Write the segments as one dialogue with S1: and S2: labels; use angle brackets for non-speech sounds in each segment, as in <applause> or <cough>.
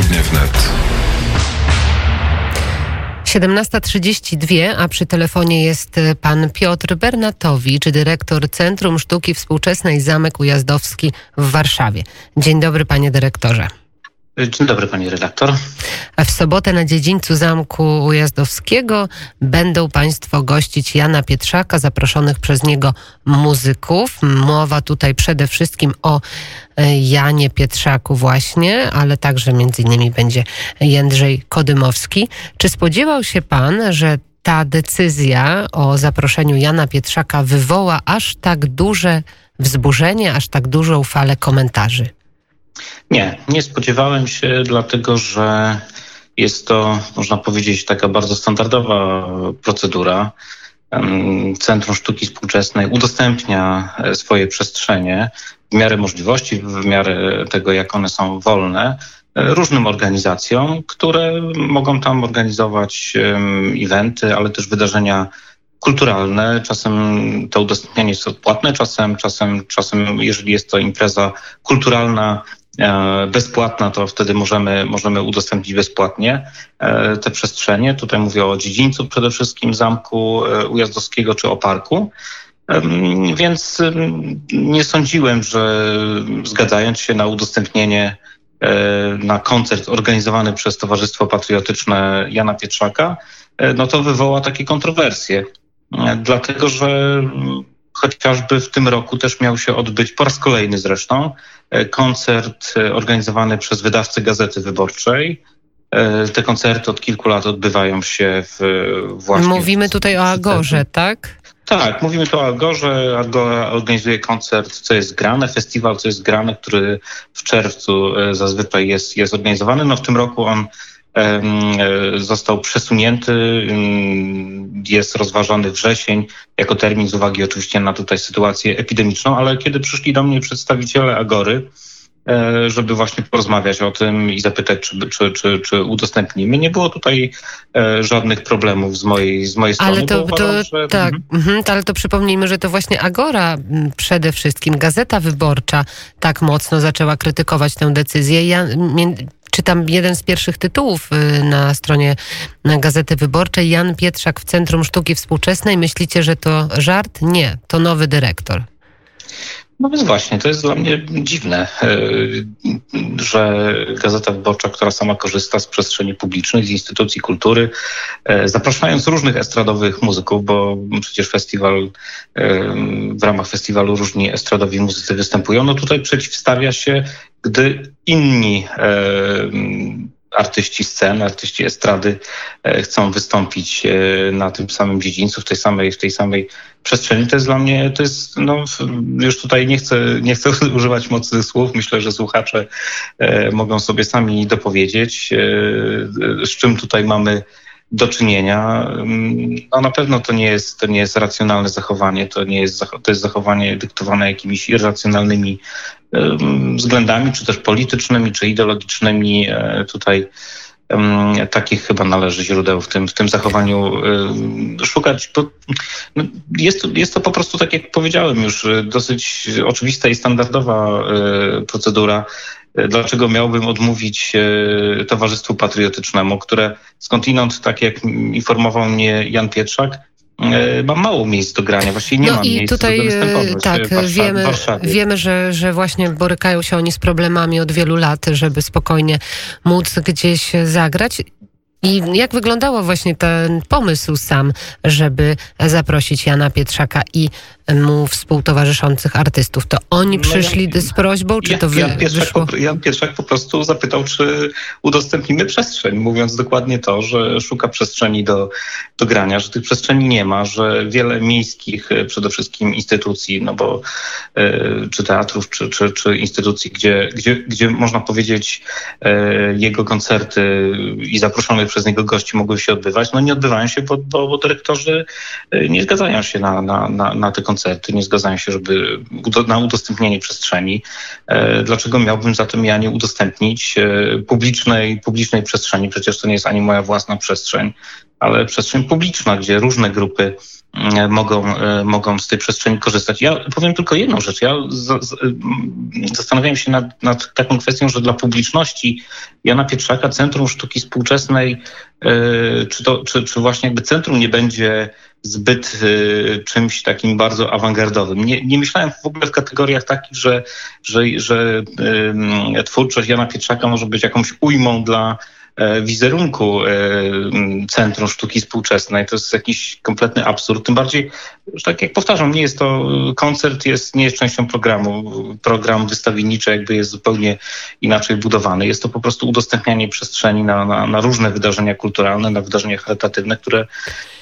S1: Popołudnie wnet.
S2: 17.32, a przy telefonie jest e, pan Piotr Bernatowicz, dyrektor Centrum Sztuki Współczesnej Zamek Ujazdowski w Warszawie. Dzień dobry, panie dyrektorze.
S3: Dzień dobry, pani redaktor.
S2: A w sobotę na dziedzińcu Zamku Ujazdowskiego będą Państwo gościć Jana Pietrzaka, zaproszonych przez niego muzyków. Mowa tutaj przede wszystkim o e, Janie Pietrzaku właśnie, ale także między innymi będzie Jędrzej Kodymowski. Czy spodziewał się Pan, że ta decyzja o zaproszeniu Jana Pietrzaka wywoła aż tak duże wzburzenie, aż tak dużą falę komentarzy?
S3: Nie, nie spodziewałem się, dlatego że jest to, można powiedzieć, taka bardzo standardowa procedura. Centrum Sztuki Współczesnej udostępnia e, swoje przestrzenie w miarę możliwości, w miarę tego, jak one są wolne, e, różnym organizacjom, które mogą tam organizować eventy, ale też wydarzenia kulturalne. Czasem to udostępnianie jest odpłatne, czasem, czasem, czasem jeżeli jest to impreza kulturalna, bezpłatna, to wtedy możemy, możemy udostępnić bezpłatnie e, te przestrzenie. Tutaj mówię o dziedzińcu przede wszystkim Zamku e, Ujazdowskiego czy o parku. Więc nie sądziłem, że zgadzając się na udostępnienie na koncert organizowany przez Towarzystwo Patriotyczne Jana Pietrzaka, no to wywoła takie kontrowersje. Dlatego, że chociażby w tym roku też miał się odbyć po raz kolejny zresztą e, koncert e, organizowany przez wydawcę Gazety Wyborczej. E, te koncerty od kilku lat odbywają się w właśnie.
S2: Mówimy tutaj o Agorze, tak?
S3: Tak, mówimy tu o Agorze. Agora organizuje koncert, co jest grane, festiwal, co jest grane, który w czerwcu zazwyczaj jest, jest organizowany. No w tym roku on został przesunięty, jest rozważany wrzesień jako termin z uwagi oczywiście na tutaj sytuację epidemiczną, ale kiedy przyszli do mnie przedstawiciele Agory, e, żeby właśnie porozmawiać o tym i zapytać, czy, czy, czy, czy udostępnimy. Nie było tutaj e, żadnych problemów z mojej, z mojej strony.
S2: Ale to, uważam, że... tak, mhm. mhm. ale to przypomnijmy, że to właśnie Agora przede wszystkim, Gazeta Wyborcza tak mocno zaczęła krytykować tę decyzję. Ja, czytam jeden z pierwszych tytułów y, na stronie Gazety Wyborczej. Jan Pietrzak w Centrum Sztuki Współczesnej. Myślicie, że to żart? Nie, to nowy dyrektor.
S3: No więc właśnie, to jest dla mnie dziwne, e, że Gazeta Wyborcza, która sama korzysta z przestrzeni publicznej, z instytucji kultury, e, zapraszając różnych estradowych muzyków, bo przecież festiwal, e, w ramach festiwalu różni estradowi muzycy występują, no tutaj przeciwstawia się, gdy inni artyści scen, artyści estrady e, chcą wystąpić e, na tym samym dziedzińcu, w tej samej, w tej samej przestrzeni. To jest dla mnie, to jest, no już tutaj nie chcę, nie chcę <laughs> używać mocnych słów. Myślę, że słuchacze e, mogą sobie sami dopowiedzieć, z czym tutaj mamy do czynienia. Mm, no na pewno to nie jest, to nie jest racjonalne zachowanie, to nie jest, to jest zachowanie dyktowane jakimiś irracjonalnymi względami, czy też politycznymi, czy ideologicznymi. E, tutaj takich chyba należy źródeł w tym, w tym zachowaniu szukać. Bo no, jest, jest to po prostu, tak jak powiedziałem już, dosyć oczywista i standardowa e, procedura. Dlaczego miałbym odmówić e, Towarzystwu Patriotycznemu, które skądinąd, tak jak informował mnie Jan Pietrzak, E, ma mało miejsc do grania, właściwie nie
S2: no
S3: ma
S2: i
S3: miejsc
S2: tutaj,
S3: do
S2: Tak, wiemy, wiemy że, że właśnie borykają się oni z problemami od wielu lat, żeby spokojnie móc gdzieś zagrać. I jak wyglądało właśnie ten pomysł sam, żeby zaprosić Jana Pietrzaka i mu współtowarzyszących artystów? To oni no przyszli ja, z prośbą, czy
S3: ja,
S2: to wy,
S3: Jan Pietrzak, po, Jan po prostu zapytał, czy udostępnimy przestrzeń, mówiąc dokładnie to, że szuka przestrzeni do, do grania, że tych przestrzeni nie ma, że wiele miejskich e, przede wszystkim instytucji, no bo e, czy teatrów, czy, czy, czy instytucji, gdzie, gdzie, gdzie można powiedzieć e, jego koncerty i zaproszone przez niego gości mogły się odbywać, no nie odbywają się, bo, bo, bo dyrektorzy nie zgadzają się na, na, na, na te koncerty, nie zgadzają się, żeby na udostępnienie przestrzeni. Dlaczego miałbym zatem ja nie udostępnić publicznej, publicznej przestrzeni? Przecież to nie jest ani moja własna przestrzeń, ale przestrzeń publiczna, gdzie różne grupy mogą, mogą z tej przestrzeni korzystać. Ja powiem tylko jedną rzecz. Ja z, zastanawiałem się nad, nad, taką kwestią, że dla publiczności Jana Pietrzaka Centrum Sztuki Współczesnej, czy, to, czy, czy właśnie jakby centrum nie będzie zbyt y, czymś takim bardzo awangardowym. Nie, nie, myślałem w ogóle w kategoriach takich, że, że, że y, twórczość Jana Pietrzaka może być jakąś ujmą dla wizerunku e, Centrum Sztuki Współczesnej. To jest jakiś kompletny absurd. Tym bardziej, że tak jak powtarzam, nie jest to koncert, jest, nie jest częścią programu. Program wystawienniczy jakby jest zupełnie inaczej budowany. Jest to po prostu udostępnianie przestrzeni na, na, na różne wydarzenia kulturalne, na wydarzenia charytatywne, które,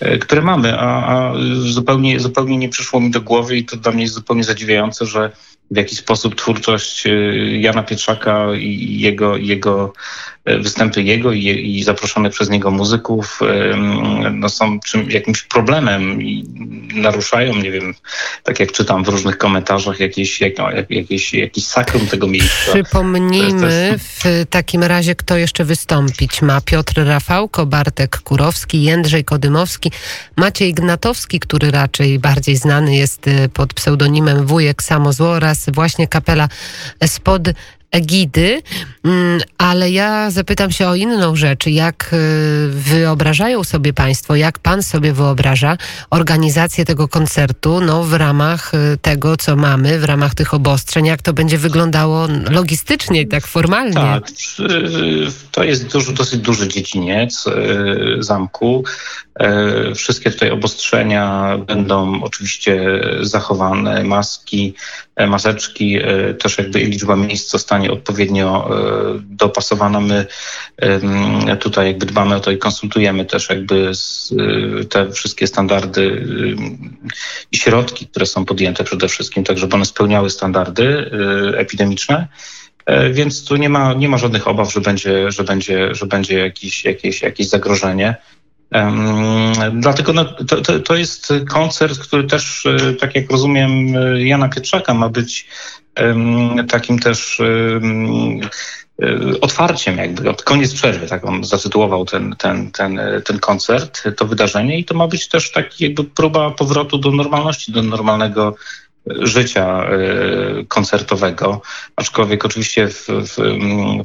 S3: e, które mamy, a, a zupełnie, zupełnie nie przyszło mi do głowy i to dla mnie jest zupełnie zadziwiające, że w jaki sposób twórczość Jana Pietrzaka i jego, jego występy jego i, i zaproszonych przez niego muzyków no, są czym, jakimś problemem i naruszają, nie wiem, tak jak czytam w różnych komentarzach, jakieś, jak, jakieś, jakiś sakrum tego miejsca.
S2: Przypomnijmy w takim razie, kto jeszcze wystąpić ma. Piotr Rafałko, Bartek Kurowski, Jędrzej Kodymowski, Maciej Gnatowski, który raczej bardziej znany jest y, pod pseudonimem Wujek Samozło oraz właśnie kapela spod egidy, mm, ale ja zapytam się o inną rzecz. Jak y, wyobrażają sobie Państwo, jak Pan sobie wyobraża organizację tego koncertu no, w ramach y, tego, co mamy, w ramach tych obostrzeń, jak to będzie wyglądało logistycznie tak formalnie? Tak,
S3: to jest duży, dosyć duży dziedziniec y, zamku. Wszystkie tutaj obostrzenia będą oczywiście zachowane, maski, maseczki, e, też jakby liczba miejsc zostanie odpowiednio dopasowana. My tutaj jakby dbamy o to i konsultujemy też jakby te wszystkie standardy i środki, które są podjęte przede wszystkim, tak żeby one spełniały standardy epidemiczne. Więc tu nie ma, nie ma żadnych obaw, że będzie, że będzie, że będzie jakieś, jakieś, jakieś zagrożenie. Dlatego no, to, to, to, jest koncert, który też, e, tak jak rozumiem, e, Jana Pietrzaka ma być takim też e, otwarciem, jakby od koniec przerwy, tak on zatytułował ten, ten, ten, ten koncert, to wydarzenie i to ma być też taki jakby próba powrotu do normalności, do normalnego życia e, koncertowego, aczkolwiek oczywiście w, w,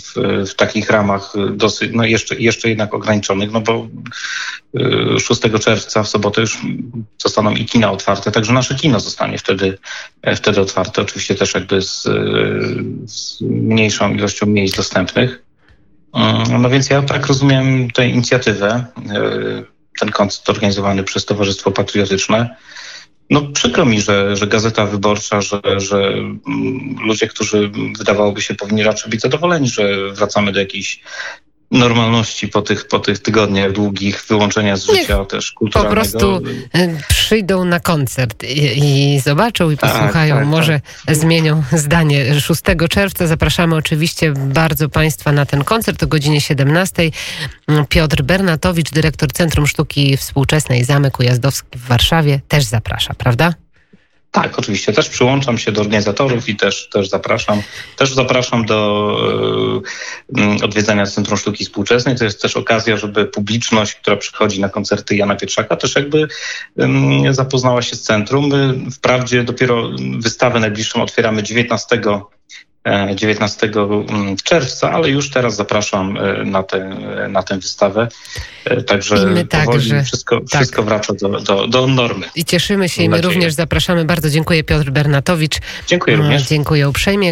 S3: w, w, takich ramach dosyć, no jeszcze, jeszcze jednak ograniczonych, no bo 6 e, czerwca w sobotę już zostaną i kina otwarte, także nasze kino zostanie wtedy, e, wtedy otwarte, oczywiście też jakby z, z mniejszą ilością miejsc dostępnych. No więc ja tak rozumiem tę inicjatywę, ten koncert organizowany przez Towarzystwo Patriotyczne. No przykro mi, że, że Gazeta Wyborcza, że, że mm, ludzie, którzy wydawałoby się powinni raczej być zadowoleni, że wracamy do jakiejś normalności po tych, po tych tygodniach długich wyłączenia z życia Niech też kulturalnego.
S2: Po prostu y, przyjdą na koncert i, i zobaczą i tak, posłuchają. Tak, tak, Może tak. zmienią zdanie. 6 czerwca zapraszamy oczywiście bardzo Państwa na ten koncert o godzinie 17. Piotr Bernatowicz, dyrektor Centrum Sztuki Współczesnej Zamek Ujazdowski w Warszawie też zaprasza, prawda?
S3: Tak, oczywiście. Też przyłączam się do organizatorów i też, też zapraszam. Też zapraszam do y, odwiedzania Centrum Sztuki Współczesnej. To jest też okazja, żeby publiczność, która przychodzi na koncerty Jana Pietrzaka, też jakby y, zapoznała się z centrum. My wprawdzie dopiero wystawę najbliższą otwieramy 19 19 mm, czerwca, ale już teraz zapraszam e, na tę, na tę wystawę. E, także my także, wszystko, tak. wszystko wraca do, do, do normy.
S2: I cieszymy się i my również zapraszamy. Bardzo dziękuję Piotr Bernatowicz.
S3: Dziękuję również.
S2: Dziękuję uprzejmie.